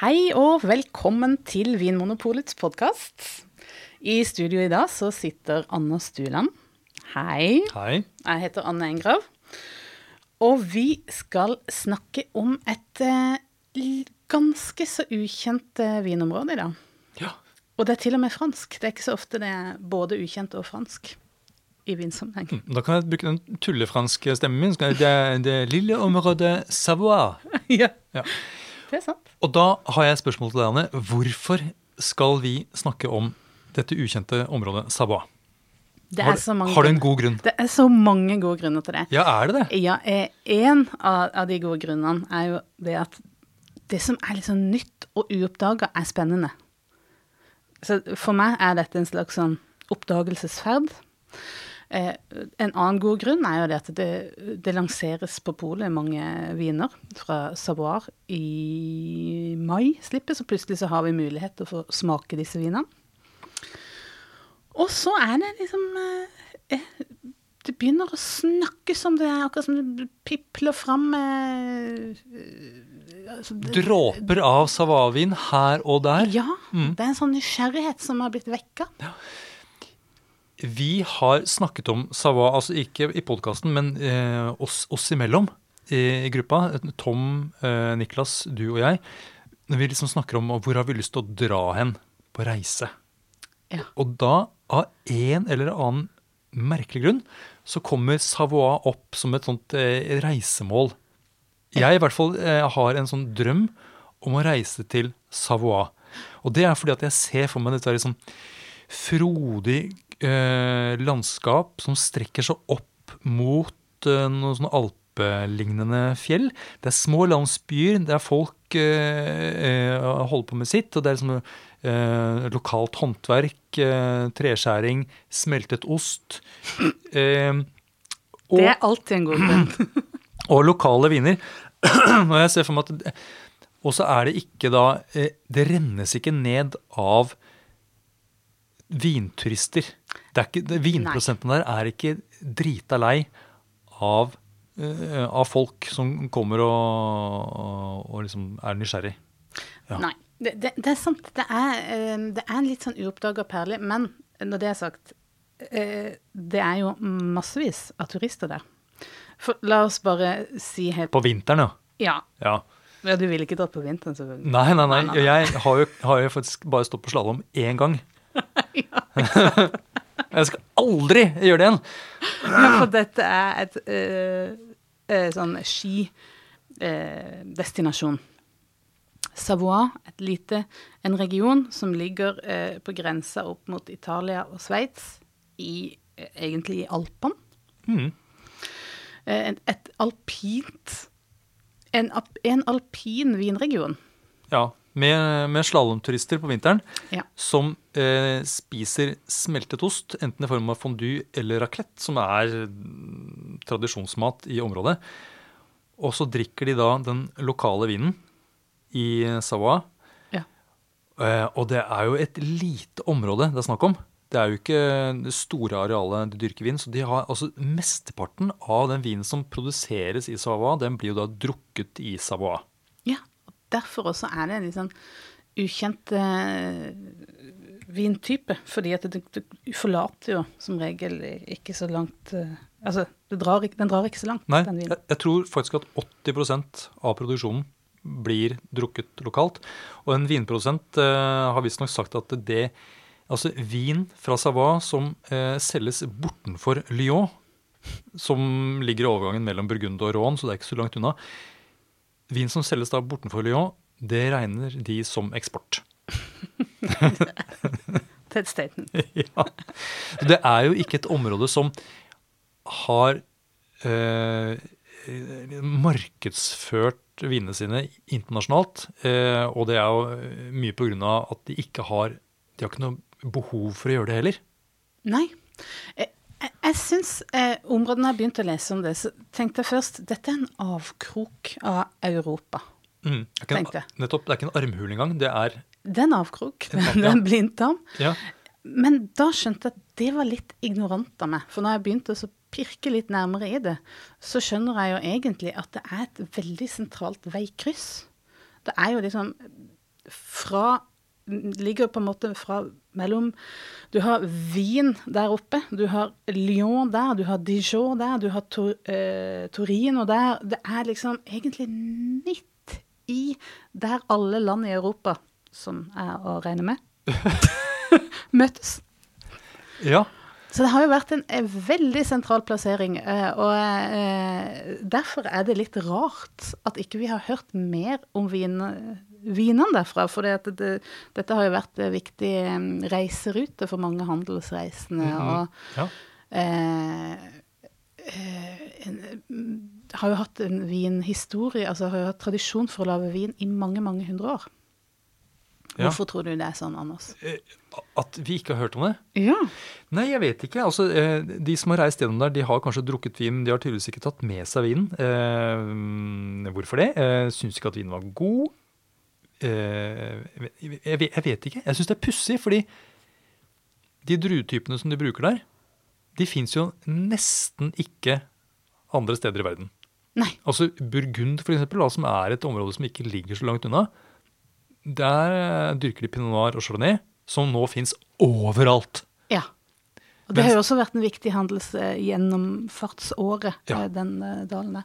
Hei og velkommen til Vinmonopolets podkast. I studio i dag så sitter Anna Stuland. Hei. Hei. Jeg heter Anne Engrav. Og vi skal snakke om et eh, ganske så ukjent eh, vinområde i dag. Ja. Og det er til og med fransk. Det er ikke så ofte det er både ukjent og fransk i vinsammenheng. Da kan jeg bruke den tullefranske stemmen min. Det, det lille området Savoie. ja, Ja. Det er sant. Og da har jeg et spørsmål til deg, Anne. Hvorfor skal vi snakke om dette ukjente området Sabah? Det Har, er så mange har du en god grunn? Det er så mange gode grunner til det. Ja, er det det? Ja, eh, en av, av de gode grunnene er jo det at det som er litt sånn nytt og uoppdaga, er spennende. Så for meg er dette en slags sånn oppdagelsesferd. Eh, en annen god grunn er jo det at det, det lanseres på polet mange viner fra Savoir i mai-slippet, så plutselig så har vi mulighet til å få smake disse vinene. Og så er det liksom eh, eh, Det begynner å snakkes om det, akkurat som det pipler fram eh, eh, altså, Dråper av Savoir-vin her og der. Ja. Det er en sånn nysgjerrighet som har blitt vekka. Vi har snakket om Savoie, altså ikke i podkasten, men eh, oss, oss imellom i, i gruppa. Tom, eh, Niklas, du og jeg. Når vi liksom snakker om hvor har vi lyst til å dra hen på reise. Ja. Og da, av en eller annen merkelig grunn, så kommer Savoie opp som et sånt eh, reisemål. Jeg i hvert fall har en sånn drøm om å reise til Savoie. Og det er fordi at jeg ser for meg dette liksom frodig eh, landskap som strekker seg opp mot eh, noen sånne alpelignende fjell. Det er små landsbyer der folk eh, eh, holder på med sitt. Og det er liksom eh, lokalt håndverk, eh, treskjæring, smeltet ost. Og, Det er alltid en god grunn. og lokale viner. Og jeg ser for meg at Og så er det ikke da Det rennes ikke ned av vinturister. Det er ikke, det, vinprosenten der er ikke drita lei av, uh, av folk som kommer og, og liksom er nysgjerrig. Ja. Nei, det, det, det er sant. Det er, uh, det er en litt sånn uoppdaga perle. Men når det er sagt, uh, det er jo massevis av turister der. For la oss bare si helt På vinteren, ja. Ja. ja. ja du ville ikke dratt på vinteren, selvfølgelig. Nei, nei, nei. Nei, nei. Jeg har jo, har jo faktisk bare stått på slalåm én gang. jeg skal aldri gjøre det igjen! Ja, for dette er et øh, øh, sånn skidestinasjon. Savoie, et lite, en region som ligger eh, på grensa opp mot Italia og Sveits, i, eh, egentlig i Alpene. Eh, et, et alpint en, en alpin vinregion. Ja, med, med slalåmturister på vinteren Ja. som eh, spiser smeltet ost, enten i form av fondue eller raclette, som er tradisjonsmat i området. Og så drikker de da den lokale vinen i Savoie. Ja. Eh, og det er jo et lite område det er snakk om. Det er jo ikke det store arealet de dyrker vin. Så de har altså mesteparten av den vinen som produseres i Savoie, den blir jo da drukket i Savoie. Ja, derfor også er det en litt sånn ukjent eh, vintype. Fordi at det, det forlater jo som regel ikke så langt eh, Altså, det drar, ikke- den drar ikke så langt, Nei, den vinen. vinen. jeg tror faktisk at 80% av produksjonen blir drukket lokalt. Og en vinprodusent eh, har visstnok sagt at det Altså vin fra Savoie som eh, selges bortenfor Lyon, som ligger i overgangen mellom Burgund og Rhône, så det er ikke så langt unna. Vin som selges da bortenfor Lyon, det regner de som eksport. Ted Staten. ja. Så Det er jo ikke et område som har eh, markedsført vinene sine internasjonalt. Eh, og det er jo mye av at de ikke har De har ikke noe behov for å gjøre det heller. Nei. Jeg, jeg, syns eh, områdene jeg begynte å lese om det, så tenkte jeg først dette er en avkrok av Europa. Mm. Det, er en, nettopp, det er ikke en armhule engang. Det er Det er en avkrok. En Det er en blindtarm. ja, Men da skjønte jeg at det var litt ignorant av meg. For når jeg begynte å pirke litt nærmere i det, så skjønner jeg jo egentlig at det er et veldig sentralt veikryss. Det er jo liksom fra Ligger på en måte fra mellom Du har Wien der oppe, du har Lyon der, du har Dijon der, du har Tor, eh, Torino der. Det er liksom egentlig midt i der alle land i Europa, som er å regne med, møtes. Ja. Så det har jo vært en, en veldig sentral plassering, eh, og eh, derfor er det litt rart at ikke vi har hørt mer om vin, vinene derfra. For det, det, dette har jo vært en viktig reiserute for mange handelsreisende. Mhm. og ja. eh, eh, en, mm, har jo hatt en vinhistorie, altså har jo hatt tradisjon for å lage vin i mange, mange hundre år. Ja. Hvorfor tror du det er sånn, Anders? Eh, At vi ikke har hørt om det? Ja. Nei, jeg vet ikke. Altså, eh, De som har reist gjennom der, de har kanskje drukket vin. De har tydeligvis ikke tatt med seg vinen. Eh, hvorfor det? Syns ikke at vinen var god. Eh, jeg, vet- ikke. Jeg syns det er pussig, fordi de druetypene som de bruker der, de fins jo nesten ikke andre steder i verden. Nei. Altså Burgund, for eksempel, da, som er et område som ikke ligger så langt unna. Der eh, dyrker de pinot noir og chardonnay, som nå fins overalt. Ja. Og det har jo også vært en viktig Ja. eh, den eh, dalen der.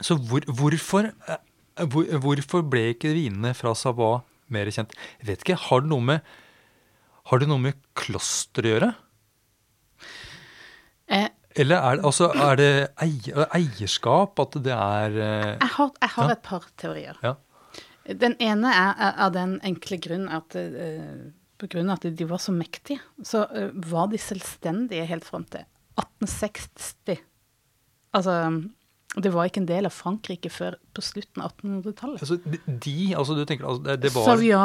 Så hvor, hvorfor, hvor, hvorfor ble ikke vinene fra Savoie mer kjent? Jeg vet ikke, Har det noe med, har det noe med kloster å gjøre? Eh, Eller er altså, er det eierskap? At det er eh, jeg har, jeg har Ja. et par teorier. Ja. Den ene er av den enkle grunn at eh, på grunn av at de var så mektige, så eh, var de selvstendige helt fram til 1860. Altså, det var ikke en del av Frankrike før på slutten av 1800-tallet. altså, de, altså du tenker altså, det, var Savia...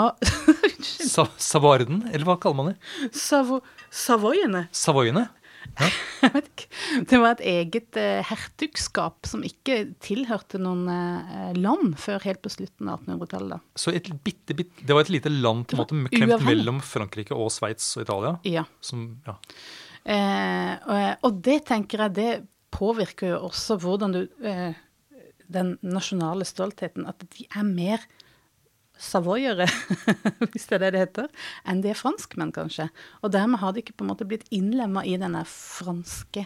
Sa, Savarden, eller hva kaller man det? Savo... Savoyene? Savoyene? Jeg vet ikke. Det var et eget eh, hertugskap som ikke tilhørte noen eh, land før helt på slutten av 1800-tallet. Så et bitte, bitte, det var et lite land på en måte klemt uavhengig. mellom Frankrike og Sveits og Italia? Ja. Som, ja. Eh, og, og det tenker jeg det påvirker jo også hvordan du eh, Den nasjonale stoltheten. At de er mer savoyere, hvis det er det det heter, enn de er franskmenn, kanskje. Og dermed har de ikke på en måte blitt innlemma i denne franske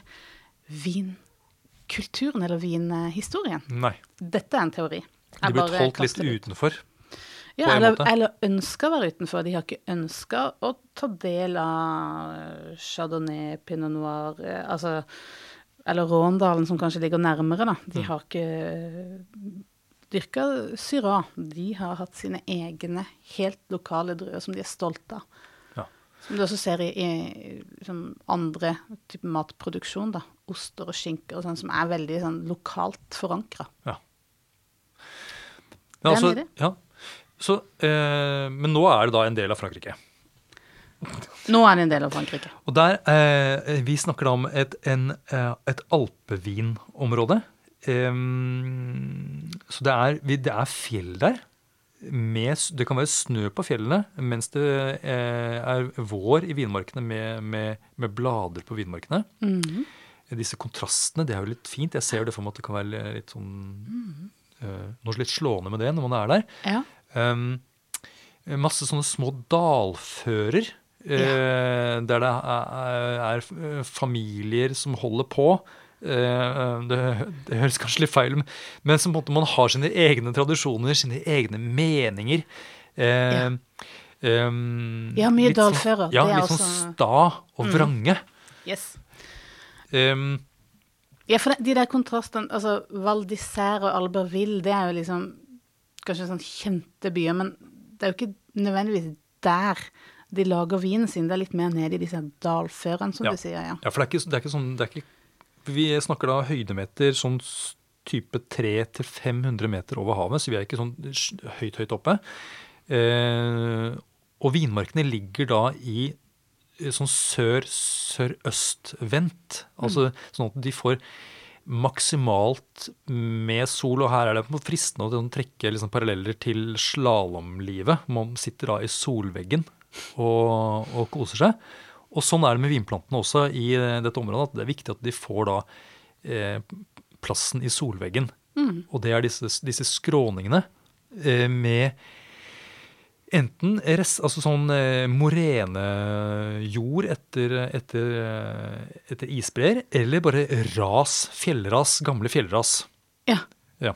vinkulturen, eller vinhistorien. Nei. Dette er en teori. De Jeg ble bare holdt litt utenfor. Ja, eller, eller ønska å være utenfor. De har ikke ønska å ta del av chardonnay, pinot noir eh, altså, Eller Råndalen, som kanskje ligger nærmere, da. De Mm. har ikke dyrka Syrah. De har hatt sine egne, helt lokale druer som de er stolte av. Ja. Som du også ser i, i liksom andre type matproduksjon, da. Oster og skinker og sånn, som er veldig sånn lokalt forankra. Ja. Er altså, ja. Så, eh, men nå er det da en del av Frankrike. Nå er det en del av Frankrike. Og der, eh, Vi snakker da om et, en, eh, et alpevinområde. Um, så det er, vi- det er fjell der. Med, det kan være snø på fjellene mens det eh, er vår i vinmarkene med, med, med blader på vinmarkene. Mhm. Disse kontrastene, det er jo litt fint. Jeg ser det for meg at det kan være litt sånn eh, Noe litt slående med det når man er der. Ja. Um, masse sånne små dalfører. Eh, Der det er, er familier som holder på. Eh, det, det høres kanskje litt feil ut, men som måte man har sine egne tradisjoner, sine egne meninger. Eh, um, Ja, mye sånn- dalfører. Ja, litt sånn også- sta og vrange. Yes. Um, Ja, for de der kontrastene altså Val d'Isère og Albertville, det er jo liksom kanskje sånn kjente byer, men det er jo ikke nødvendigvis der de lager vinen sin. Det er litt mer ned i disse dalførene, som Ja. du sier. ja. Ja, for det er ikke, det er ikke sånn det er ikke, Vi snakker da høydemeter sånn type 300-500 meter over havet, så vi er ikke sånn høyt, høyt oppe. Eh, og vinmarkene ligger da i eh, sånn sør-sørøst-vendt. Altså sånn at de får maksimalt med sol, og her er det på fristende å trekke liksom paralleller til slalåmlivet. Man sitter da i solveggen og, og koser seg. Og sånn er det med vinplantene også i eh, dette området. at Det er viktig at de får da eh, plassen i solveggen. Og det er disse, disse skråningene eh, med Enten rest, altså sånn eh, morenejord etter, etter, eh, etter isbreer, eller bare ras, fjellras, gamle fjellras. Ja. Ja.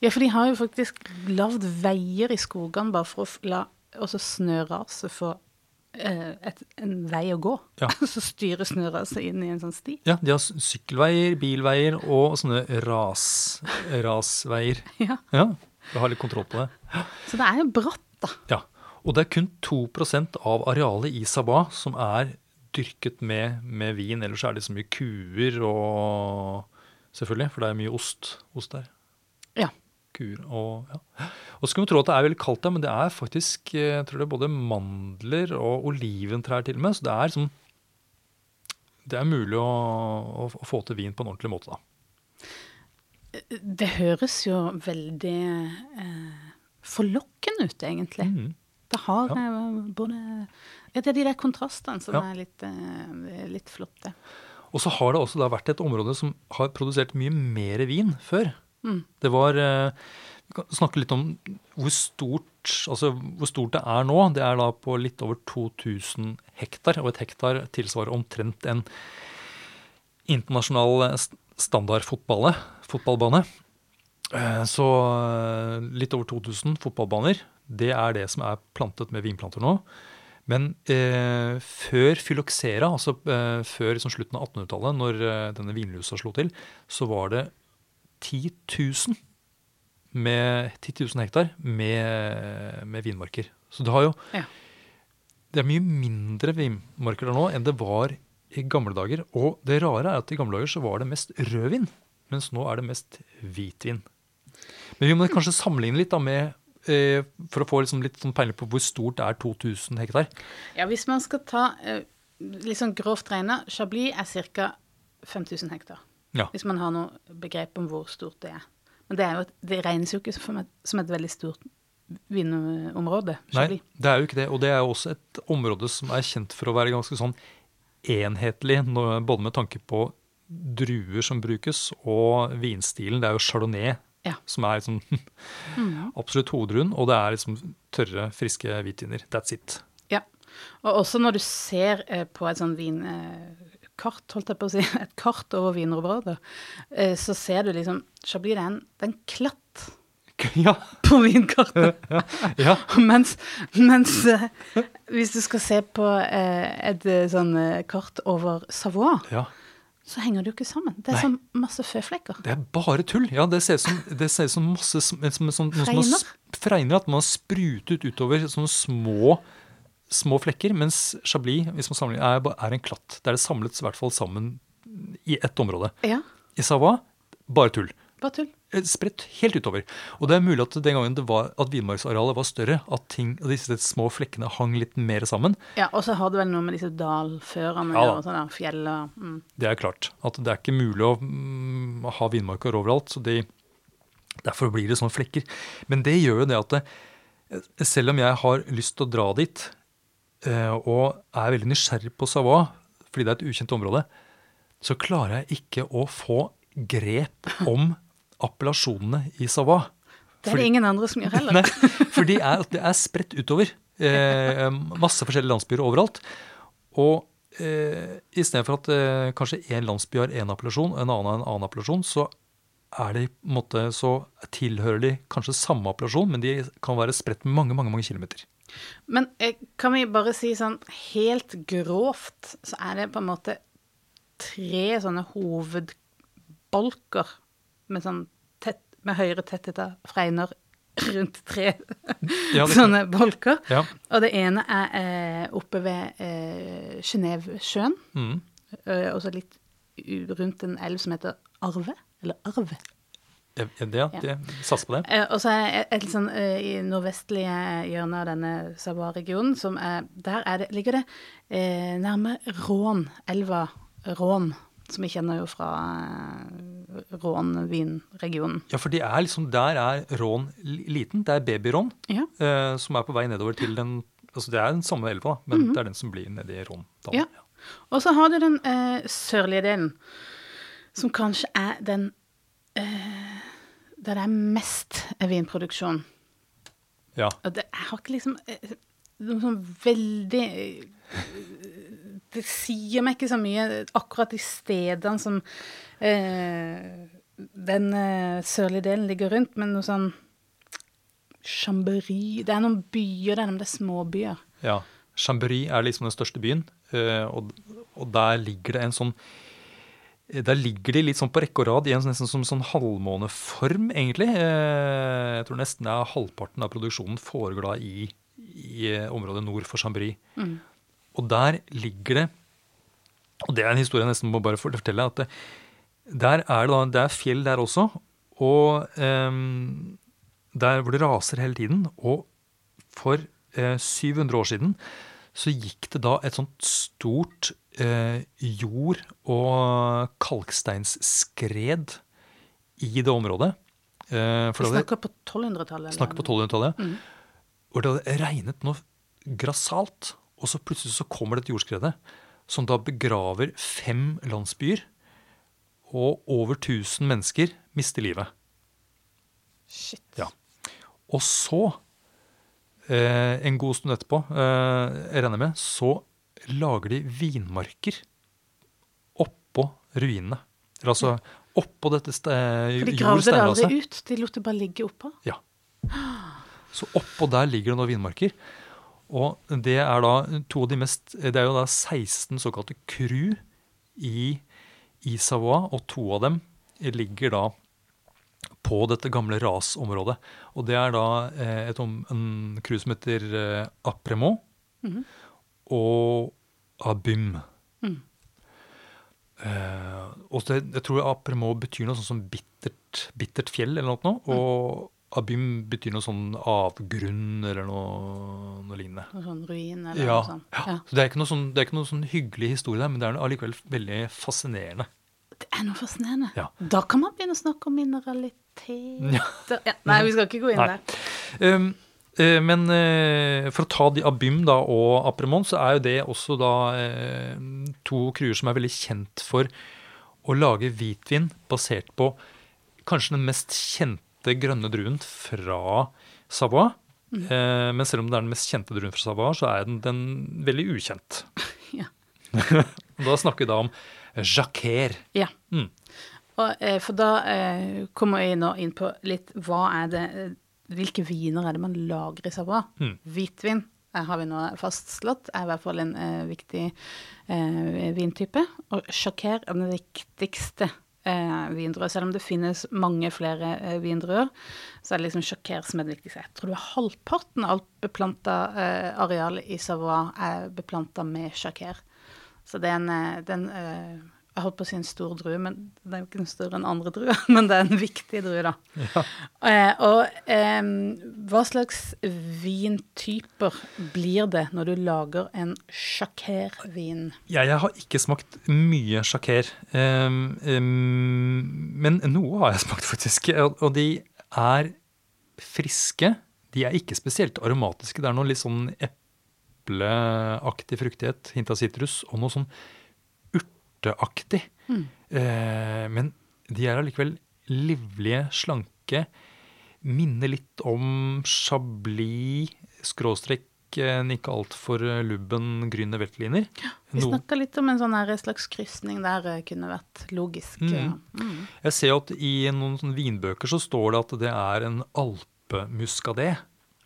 ja, for de har jo faktisk lagd veier i skogene bare for å la også snøraset får eh, et, en vei å gå. Ja. Så styrer snøraset inn i en sånn sti. Ja, de har sykkelveier, bilveier og sånne ras, rasveier. Ja. Ja, vi har litt kontroll på det. Så det er jo bratt, da. Ja, og det er kun 2% av arealet i Sabah som er dyrket med, med vin. Ellers er det så mye kuer og Selvfølgelig, for det er mye ost, ost der. Ja. Kuer og ja. Og så skulle man tro at det er veldig kaldt der, men det er faktisk eh, jeg tror det er både mandler og oliventrær til og med. Så det er liksom Det er mulig å, å, få til vin på en ordentlig måte, da. Det høres jo veldig eh, forlokkende ut, egentlig. Mm. Det har Ja. eh, både Det er de der kontrastene som Ja. er litt, eh, litt flotte. Og så har det også da vært et område som har produsert mye mer vin før. Mm. Det var eh, Vi kan snakke litt om hvor stort, altså hvor stort det er nå. Det er da på litt over 2000 hektar, og et hektar tilsvarer omtrent en internasjonal standardfotballbane. fotballbane. Eh, Så eh, litt over 2000 fotballbaner. Det er det som er plantet med vinplanter nå. Men eh, før fyloksera, altså eh, før liksom slutten av 1800-tallet, når eh, denne vinlusa slo til, så var det 10 000, med, 10 000 hektar med, med vinmarker. Så det har jo Ja. Det er mye mindre vinmarker der nå enn det var i gamle dager. Og det rare er at i gamle dager så var det mest rødvin, mens nå er det mest hvitvin. Men vi må kanskje sammenligne litt da med eh, For å få liksom litt sånn peiling på hvor stort det er 2000 hektar. Ja, hvis man skal ta eh, litt sånn grovt regna, Chablis er ca. 5000 hektar. Ja. Hvis man har noe begrep om hvor stort det er. Men det, er jo et, det regnes jo ikke som et, som et veldig stort vinområde. Nei, det er jo ikke det. Og det er jo også et område som er kjent for å være ganske sånn enhetlig, både med tanke på druer som brukes, og vinstilen. Det er jo chardonnay Ja. som er liksom absolutt hovedrund, og det er liksom tørre, friske hvitviner. That's it. Ja. Og også når du ser eh, på et sånn vinkart, holdt jeg på å si, et kart over vinområder, eh, så ser du liksom Chablis det er en, det er en klatt Ja. på vinkartet. ja. mens mens eh, hvis du skal se på eh, et sånn kart over Savoie, ja. så henger det jo ikke sammen. Det er Nei. sånn masse føflekker. Det er bare tull. Ja, det ser ut som, det ser som masse som, som, som, noe som har Fregner. fregner. At man har sprutet utover sånne små, små flekker. Mens Chablis hvis man sammenligner, er, er en klatt. Det er det samlet i hvert fall sammen i ett område. Ja, I Savoie bare tull. bare tull. Eh, Spredt helt utover. Og det er mulig at den gangen det var, at vinmarksarealet var større, at, ting, disse små flekkene hang litt mer sammen. Ja, og så har det vel noe med disse dalførene Ja og sånne fjell og mm. Det er klart. At det er ikke mulig å mm, ha vinmarker overalt. så de, Derfor blir det sånne flekker. Men det gjør jo det at det, selv om jeg har lyst til å dra dit, eh, og er veldig nysgjerrig på Savoie, fordi det er et ukjent område, så klarer jeg ikke å få grep om appellasjonene i Savoie. Det er det ingen andre som gjør heller. Nei, for de er, det er spredt utover. Eh, masse forskjellige landsbyer overalt. Og eh, istedenfor at eh, kanskje én landsby har én appellasjon, og en annen har en annen appellasjon, så er de måte, så tilhører de kanskje samme appellasjon, men de kan være spredt mange, mange, mange kilometer. Men eh, kan vi bare si sånn helt grovt, så er det på en måte tre sånne hovedbolker med sånn tett, med høyere tetthet av fregner rundt tre Ja, sånne bolker. Ja. Og det ene er eh, oppe ved eh, Genévesjøen, Mm. eh, og så litt rundt en elv som heter Arve, eller Arve. Ja, det, det, satser på det. Eh, og så er det et, et sånn eh, i nordvestlige hjørne av denne Sabah-regionen, som er Der er det, ligger det eh, nærme Rån, elva Rån, som vi kjenner jo fra eh, Rån-vinregionen. Ja, for de er liksom, der er Rån liten. Det er baby-Rån, Ja. eh, som er på vei nedover til den altså Det er den samme elva, men det er den som blir nedi Rån. ja. Og så har du den eh, sørlige delen, som kanskje er den eh, der det er mest vinproduksjon. Ja. Og det, jeg har ikke liksom eh, noe sånn veldig eh, Det sier meg ikke så mye akkurat de stedene som eh, den eh, sørlige delen ligger rundt, men noe sånn Chambéry Det er noen byer der, men det er småbyer. ja. Chambéry er liksom den største byen, eh, og, og der ligger det en sånn der ligger de litt sånn på rekke og rad i en sånn- nesten som sånn halvmåneform, egentlig. Eh, Jeg tror nesten er halvparten av produksjonen foregår da i, i eh, området nord for Chambéry. Og der ligger det Og det er en historie jeg nesten må bare fortelle. at det, Der er det da det er fjell der også, og um, der hvor det raser hele tiden. Og for uh, 700 år siden så gikk det da et sånt stort eh, jord- og kalksteinsskred i det området. Eh, for Vi snakker på 1200-tallet. eller? Snakker på 1200-tallet. Hvor det hadde regnet noe grassat, og så plutselig så kommer det et jordskredet som da begraver fem landsbyer, og over 1000 mennesker mister livet. Shit. Ja. Og så, eh, en god stund etterpå, eh, jeg regner med, så lager de vinmarker oppå ruinene. Eller altså oppå dette jordsteinraset. For de gravde det aldri ut, de lot det bare ligge oppå. Ja. Så oppå der ligger det noen vinmarker. Og det er da to av de mest Det er jo da 16 såkalte cru i, i Savoie, og to av dem ligger da på dette gamle rasområdet. Og det er da eh, et en crew som heter Apremont, mm -hmm. og Abym. Eh, og det, jeg tror apremå betyr noe sånn som bittert, bittert fjell eller noe, og Abym betyr noe sånn avgrunn eller noe, noe lignende. Noe sånn ruin eller Ja, noe sånt. ja. Ja. Så det er ikke noe sånn, det er ikke noe sånn hyggelig historie der, men det er allikevel veldig fascinerende. Det er noe fascinerende. Ja. Da kan man begynne å snakke om mineralitet. Ja. Nei, vi skal ikke gå inn Nei. der. Um, men eh, for å ta de Abym da, og Apremon, så er jo det også da eh, to kruer som er veldig kjent for å lage hvitvin basert på kanskje den mest kjente grønne druen fra Savoie. Mm. men selv om det er den mest kjente druen fra Savoie, så er den, den veldig ukjent. Ja. da snakker vi da om Jacquer. Ja. Mm. Og, eh, for da eh, kommer jeg nå inn på litt hva er det eh, Hvilke viner er det man lager i Savoie? Mm. Hvitvin har vi nå fastslått er i hvert fall en eh, viktig eh, vintype. Og Jacquer er den viktigste eh, vindrua. Selv om det finnes mange flere eh, vindruer, så er det liksom Jacquer som er det viktigste. Jeg tror det er halvparten av alt beplanta eh, areal i Savoie er beplanta med Jacquer. Så det er en, eh, den Jeg holdt på å si en stor drue, men den er jo ikke større enn andre druer. Men det er en viktig drue, da. Eh, og eh, hva slags vintyper blir det når du lager en Jacquer-vin? Jeg, jeg har ikke smakt mye Jacquer, um, um, men noe har jeg smakt, faktisk. Og, og de er friske. De er ikke spesielt aromatiske. Det er noe litt sånn epleaktig fruktighet, hint av sitrus, og noe sånn urteaktig. Eh, men de er allikevel livlige, slanke. Minner litt om Chablis, skråstrek, en ikke altfor lubben Grüner Ja, Vi snakka litt om en sånn slags krysning der eh, kunne vært logisk. Mm. Mm. Jeg ser at i noen vinbøker så står det at det er en alpemuskadé.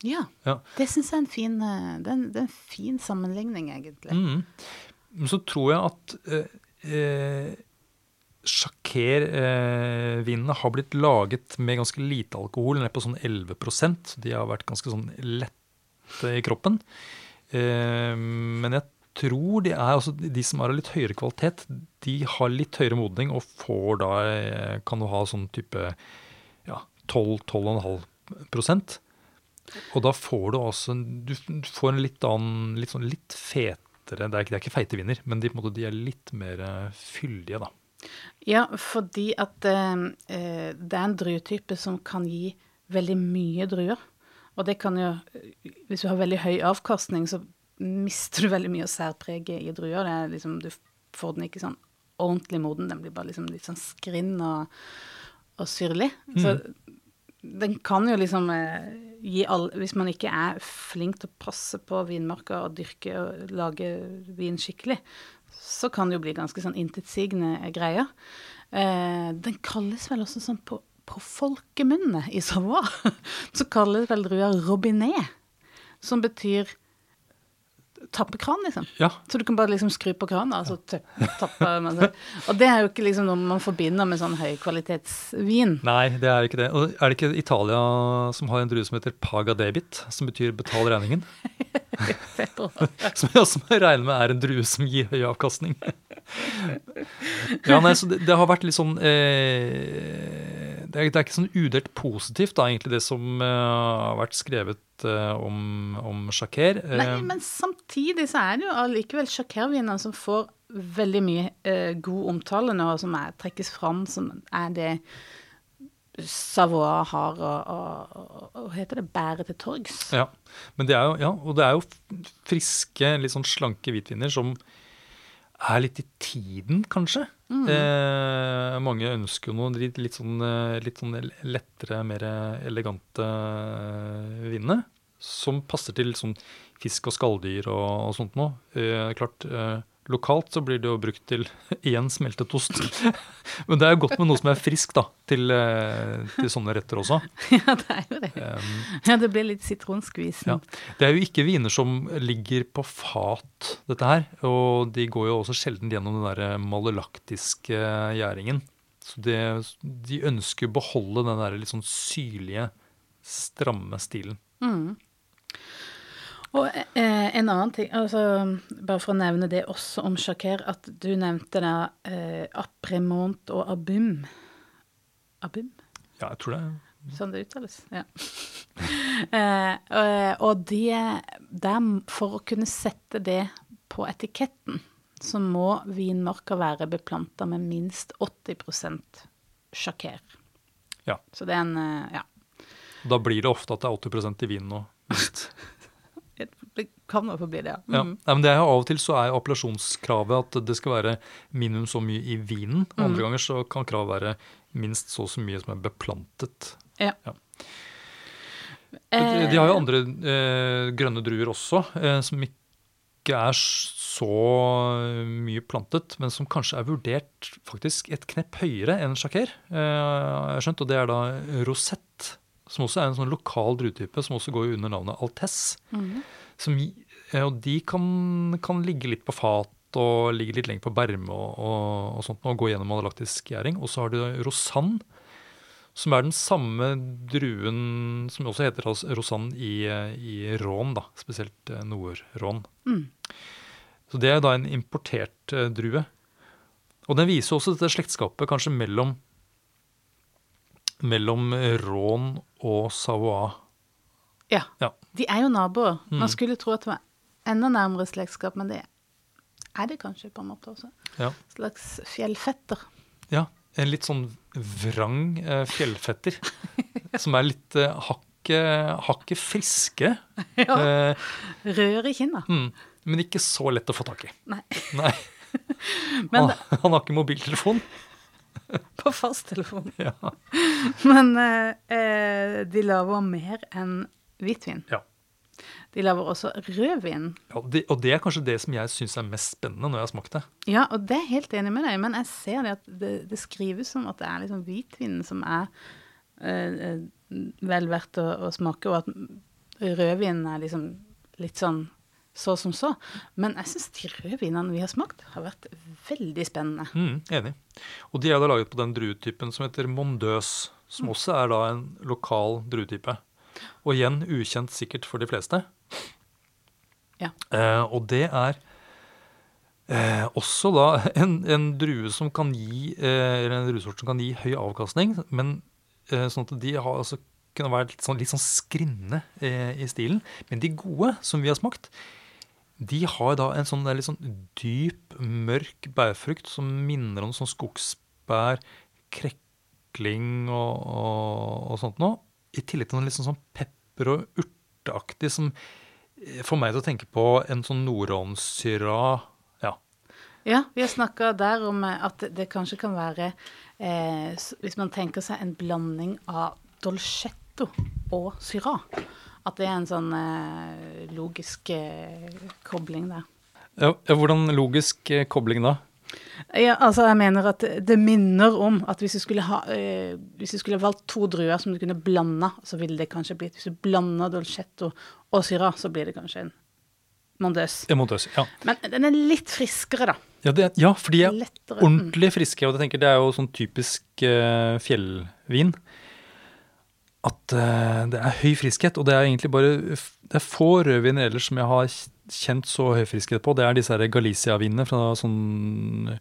Ja, Ja. det syns jeg er en fin, eh, det er en, det er en fin sammenligning, egentlig. Mm. Men så tror jeg at eh, eh, Jacquer-vinene har blitt laget med ganske lite alkohol, ned på sånn 11% De har vært ganske sånn lette i kroppen. Eh, men jeg tror de er altså de som av litt høyere kvalitet, de har litt høyere modning og får da eh, Kan du ha sånn type ja, 12-12,5% Og da får du altså Du får en litt annen Litt sånn litt fetere Det er ikke, det er ikke feite viner, men de, måte, de er litt mer eh, fyldige, da. Ja, fordi at eh, eh, det er en druetype som kan gi veldig mye druer. Og det kan jo Hvis du har veldig høy avkastning, så mister du veldig mye av særpreget i druer. Det er liksom, du får den ikke sånn ordentlig moden. Den blir bare liksom litt sånn skrinn og, og syrlig. Så den kan jo liksom eh, gi alle Hvis man ikke er flink til å passe på vinmarka og dyrke og lage vin skikkelig, så kan det jo bli ganske sånn intetsigende greier. Eh, den kalles vel også sånn på, på folkemunne i Savoie. Så kalles vel drua robinet, som betyr tappekran, liksom. Ja. Så du kan bare liksom skru på krana, og så tapper man seg. Og det er jo ikke liksom noe man forbinder med sånn høykvalitetsvin. Nei, det er ikke det. Og er det ikke Italia som har en drue som heter paga debit, som betyr betal regningen? Som jeg også må regne med er en drue som gir høy avkastning. Ja, nei, så det, det har vært litt sånn eh, det, er, ikke sånn udelt positivt, da, egentlig, det som eh, har vært skrevet eh, om, om Jacquer. Nei, Eh, men samtidig så er det jo allikevel sjakkerviner som får veldig mye god omtale nå, og som er, trekkes fram som er det Savoie har å, å heter det, bære til torgs. Ja, men det er jo, ja, og det er jo friske, litt sånn slanke hvitviner som er litt i tiden, kanskje. Eh, mange ønsker jo noe litt, sånn, eh, litt sånn lettere, mer elegante vinene. Som passer til sånn fisk og skalldyr og, og sånt noe. Eh, klart, eh, lokalt så blir det jo brukt til én smeltet ost. Men det er jo godt med noe som er friskt, da, til, eh, til sånne retter også. ja, det er jo det. Um, Ja, det blir litt sitronskvisen. ja. Det er jo ikke viner som ligger på fat, dette her. Og de går jo også sjelden gjennom den der malolaktiske gjæringen. Så det, de ønsker å beholde den der litt sånn syrlige, stramme stilen. Mm. Og eh, en annen ting, altså, bare for å nevne det også om Jacquer, at du nevnte da eh, Apremont og Abum. Abum? Ja, jeg tror det Sånn det uttales? Ja. eh, og- og det der, For å kunne sette det på etiketten, så må vinmarka være beplanta med minst 80% Jacquer. Ja. Så det er en eh, Ja. Da blir det ofte at det er 80% i vinen nå, visst. Det kan jo få bli det, ja. Ja. Mm. Nei, men det er jo Av og til så er appellasjonskravet at det skal være minimum så mye i vinen. og Andre ganger så kan kravet være minst så og så mye som er beplantet. Ja. Ja. De har jo andre eh, grønne druer også, eh, som ikke er så mye plantet, men som kanskje er vurdert faktisk et knepp høyere enn sjakker. Eh, skjønt, og det er da rosett, som også er en sånn lokal druetype, som også går under navnet Altesse. Mhm. Som, eh, og de kan, kan ligge litt på fat og ligge litt lenger på berme og, og, og sånt, og gå gjennom analaktisk gjæring. Og så har du rosann, som er den samme druen som også heter altså Rosanne i, eh, i Rån, da, spesielt nordrån. Nord-Rån. Mm. Så det er da en importert eh, drue. Og den viser også dette slektskapet kanskje mellom, mellom Rån og Savoie. Ja. Ja. De er jo naboer. Mm. Man skulle tro at det var enda nærmere slektskap, men det er det kanskje på en måte også. Ja. Slags fjellfetter. Ja, en litt sånn vrang eh, fjellfetter. som er litt eh, hakket hakke friske. Ja. Eh, Rør i kinna. mm, men ikke så lett å få tak i. Nei, Nei. Men han, han har ikke mobiltelefon. på fasttelefon. Ja. Men eh, eh, de lager mer enn hvitvin. Ja. De lager også rødvin. Ja, det, og det er kanskje det som jeg syns er mest spennende når jeg har smakt det. Ja, og det er jeg helt enig med deg, men jeg ser det at det, det skrives som at det er liksom hvitvin som er eh, vel verdt å, å smake, og at rødvin er liksom litt sånn så som så. Men jeg syns de rødvinene vi har smakt, har vært veldig spennende. Mm, enig. Og de er da laget på den druetypen som heter Mondøs, som også er da en lokal druetype. Og igjen ukjent sikkert for de fleste. Ja. Eh, og det er eh, også da en, en drue som kan gi eh, eller en druesort som kan gi høy avkastning, men eh, sånn at de har altså kunne være litt sånn, litt sånn skrinne eh, i stilen. Men de gode som vi har smakt, de har da en sånn, litt sånn dyp, mørk bærfrukt som minner om sånn skogsbær, krekling og, og, og sånt noe. I tillegg til noe litt sånn, pepper- og urteaktig som eh, får meg til å tenke på en sånn norrønsyra. Ja. Ja, vi har snakka der om eh, at det, kanskje kan være eh, Hvis man tenker seg en blanding av dolcetto og syra. At det er en sånn eh, logisk eh, kobling der. Ja, ja, hvordan logisk eh, kobling da? Ja, altså jeg mener at det- minner om at hvis du skulle ha eh, Hvis du skulle valgt to druer som du kunne blande, så ville det kanskje blitt Hvis du blander dolcetto og syra, så blir det kanskje en mondøs. Emotøs, ja. Men den er litt friskere, da. Ja, det, ja, for de er Lettere. Mm. ordentlig friske, og jeg tenker det er jo sånn typisk eh, fjellvin. At eh, det er høy friskhet, og det er egentlig bare Det er få rødviner ellers som jeg har kjent så høy friskhet på. Det er disse Galicia-vinene fra sånn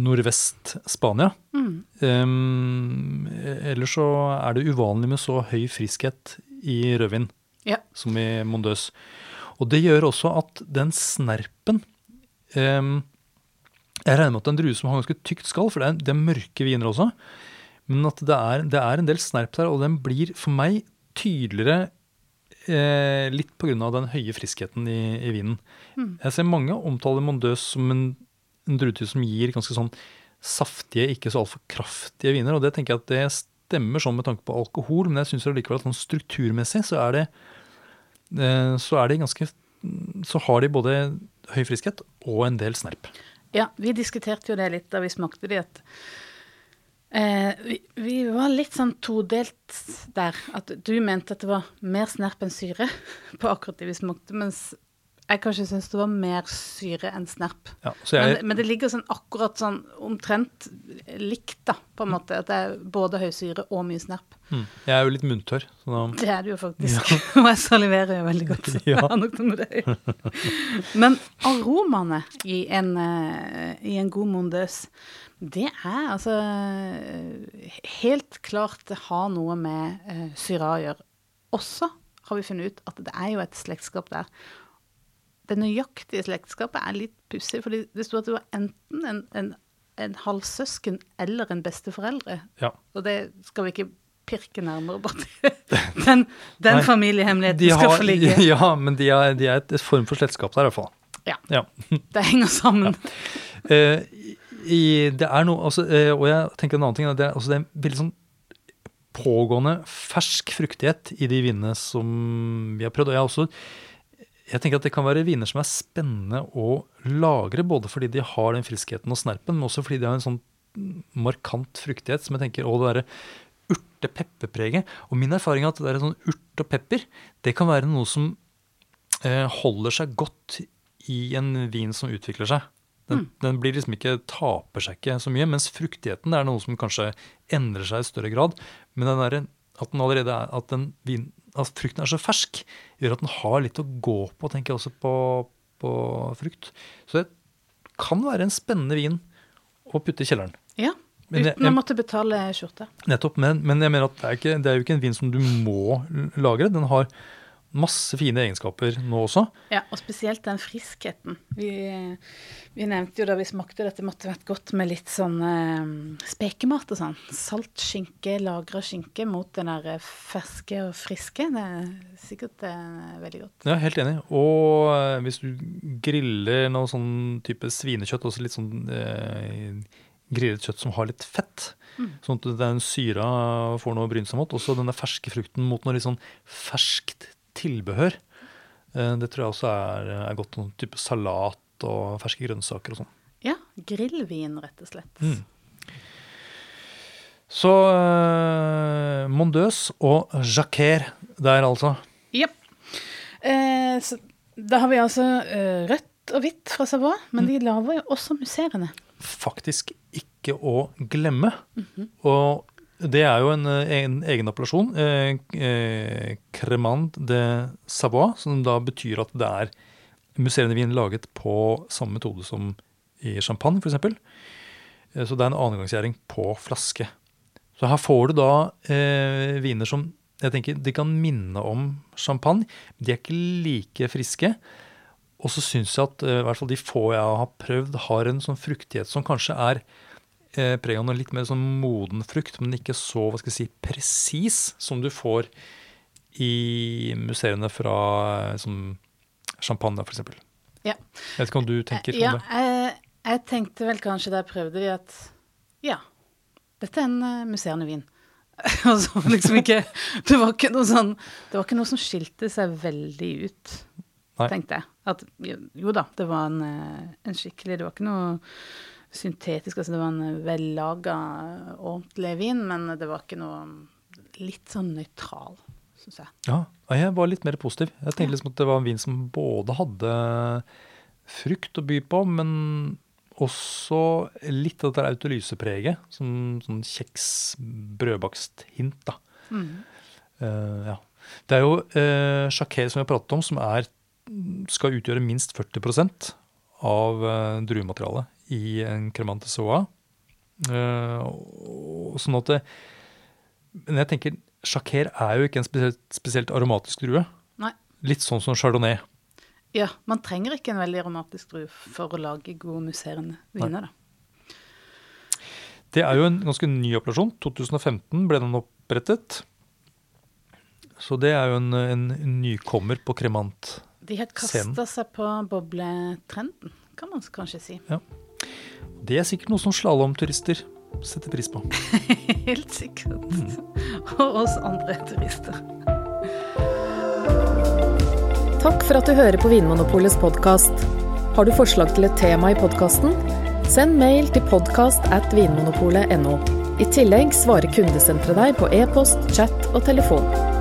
nordvest Spania. Mm. Um, ellers så er det uvanlig med så høy friskhet i rødvin Ja. som i Mondøs. Og det gjør også at den snerpen um, Jeg regner med at det er en drue som har ganske tykt skall, for det er, det er mørke viner også. Men at det er, det er en del snerp der, og den blir for meg tydeligere eh, litt pga. den høye friskheten i, i vinen. Jeg ser mange omtaler Mondøs som en, en druetype som gir ganske sånn saftige, ikke så altfor kraftige viner. Og det tenker jeg at det stemmer sånn med tanke på alkohol, men jeg syns likevel at sånn strukturmessig så er det eh, så er de ganske Så har de både høy friskhet og en del snerp. Ja, vi diskuterte jo det litt da vi smakte de, at eh, vi, vi var litt sånn todelt der. At du mente at det var mer snerp enn syre på akkurat det vi smakte, mens jeg kanskje syns det var mer syre enn snerp. Ja, så jeg, Men, men det ligger sånn akkurat sånn omtrent likt, da, på en måte. At det er både høy syre og mye snerp. mm, jeg er jo litt munntørr. Så da, Det er du jo faktisk. Og jeg saliverer jo veldig godt. Ja. Jeg har nok noe med det. Men aromaene i en, eh, i en god mondøs, det er altså eh, helt klart det har noe med uh, syra å gjøre. Også har vi funnet ut at det er jo et slektskap der. Det nøyaktige slektskapet er litt pussig, for det sto at det var enten en, en, en halvsøsken eller en besteforeldre. ja. Og det skal vi ikke pirke nærmere borti. Den, den Nei, familiehemmeligheten De skal få ligge. ja, men de er, de er et, et form for slektskap der, i hvert fall. Ja, Ja. det henger sammen. Eh, i, det er noe, altså, eh, og jeg tenker en annen ting, det er, altså, det er en veldig sånn pågående fersk fruktighet i de vinene som vi har prøvd. Og jeg, har også, jeg tenker at det kan være viner som er spennende å lagre, både fordi de har den friskheten og snerpen, men også fordi de har en sånn markant fruktighet som jeg tenker, og det derre urte-pepperpreget. Og min erfaring er at det er sånn urt og pepper, det kan være noe som eh, holder seg godt i en vin som utvikler seg. Den, den blir liksom ikke, taper seg ikke så mye, mens fruktigheten er noe som kanskje endrer seg i større grad. Men den der, at den allerede er, at, den vin, altså frukten er så fersk, gjør at den har litt å gå på, tenker jeg også på, på frukt. Så det kan være en spennende vin å putte i kjelleren. Ja, uten jeg- uten å måtte betale skjorte. Nettopp, men, men jeg mener at det er, ikke, det er jo ikke en vin som du må lagre. Den har masse fine egenskaper nå også. Ja, og spesielt den friskheten. Vi, vi nevnte jo da vi smakte dette måtte vært godt med litt sånn eh, spekemat og sånn. Salt skinke, lagra skinke mot den der eh, ferske og friske. Det er sikkert eh, veldig godt. Ja, helt enig. Og eh, hvis du griller noe sånn type svinekjøtt, også litt sånn eh, grillet kjøtt som har litt fett, sånn at den syra får noe mot. Også denne ferske frukten mot noe litt sånn ferskt tilbehør. Eh, det tror jeg også er, er godt. Noen type salat og ferske grønnsaker og sånn. Ja, grillvin, rett og slett. Mm. Så eh, Mondøs og Jacquer der, altså. Jepp. Eh, da har vi altså eh, rødt og hvitt fra Savoie, men de lager jo også musserende. faktisk ikke å glemme. Og det er jo en, eh, en egen appellasjon, eh, eh, Cremant de Savoie, som da betyr at det er musserende vin laget på samme metode som i champagne, f.eks. Eh, så det er en annengangsgjæring på flaske. Så her får du da eh, viner som jeg tenker, de kan minne om champagne. De er ikke like friske. Og så syns jeg at eh, i hvert fall de få jeg har prøvd, har en sånn fruktighet som kanskje er eh, preget av noe litt mer sånn moden frukt, men ikke så hva skal jeg si, presis som du får i museene fra eh, som champagne, f.eks. Ja. Jeg vet ikke om du tenker ja, om det? jeg, jeg tenkte vel kanskje da jeg prøvde det, at ja, dette er en musserende vin. altså liksom ikke Det var ikke noe sånn Det var ikke noe som skilte seg veldig ut, Nei. tenkte jeg. At jo, jo da, det var en, eh, en skikkelig Det var ikke noe syntetisk, altså det var en vellaga, ordentlig vin, men det var ikke noe Litt sånn nøytral, syns jeg. Ja, jeg var litt mer positiv. Jeg tenkte liksom at det var en vin som både hadde frukt å by på, men også litt av dette autolysepreget. Som sånn kjeks, brødbakst-hint, da. Eh, ja. Det er jo uh, som vi har pratet om, som er, skal utgjøre minst 40% av uh, druematerialet i en Cremant de Soa. Eh, sånn at det, Men jeg tenker Jacquer er jo ikke en spesielt, spesielt aromatisk drue. Nei. Litt sånn som chardonnay. Ja, man trenger ikke en veldig aromatisk drue for å lage gode musserende viner, da. Det er jo en ganske ny operasjon. 2015 ble den opprettet. Så det er jo en, en nykommer på kremant. De har kasta seg på bobletrenden, kan man kanskje si. Det er sikkert noe som slalåmturister setter pris på. Helt sikkert. Og oss andre turister. Takk for at du hører på Vinmonopolets podkast. Har du forslag til et tema i podkasten? Send mail til podkast at vinmonopolet.no. I tillegg svarer kundesenteret deg på e-post, chat og telefon.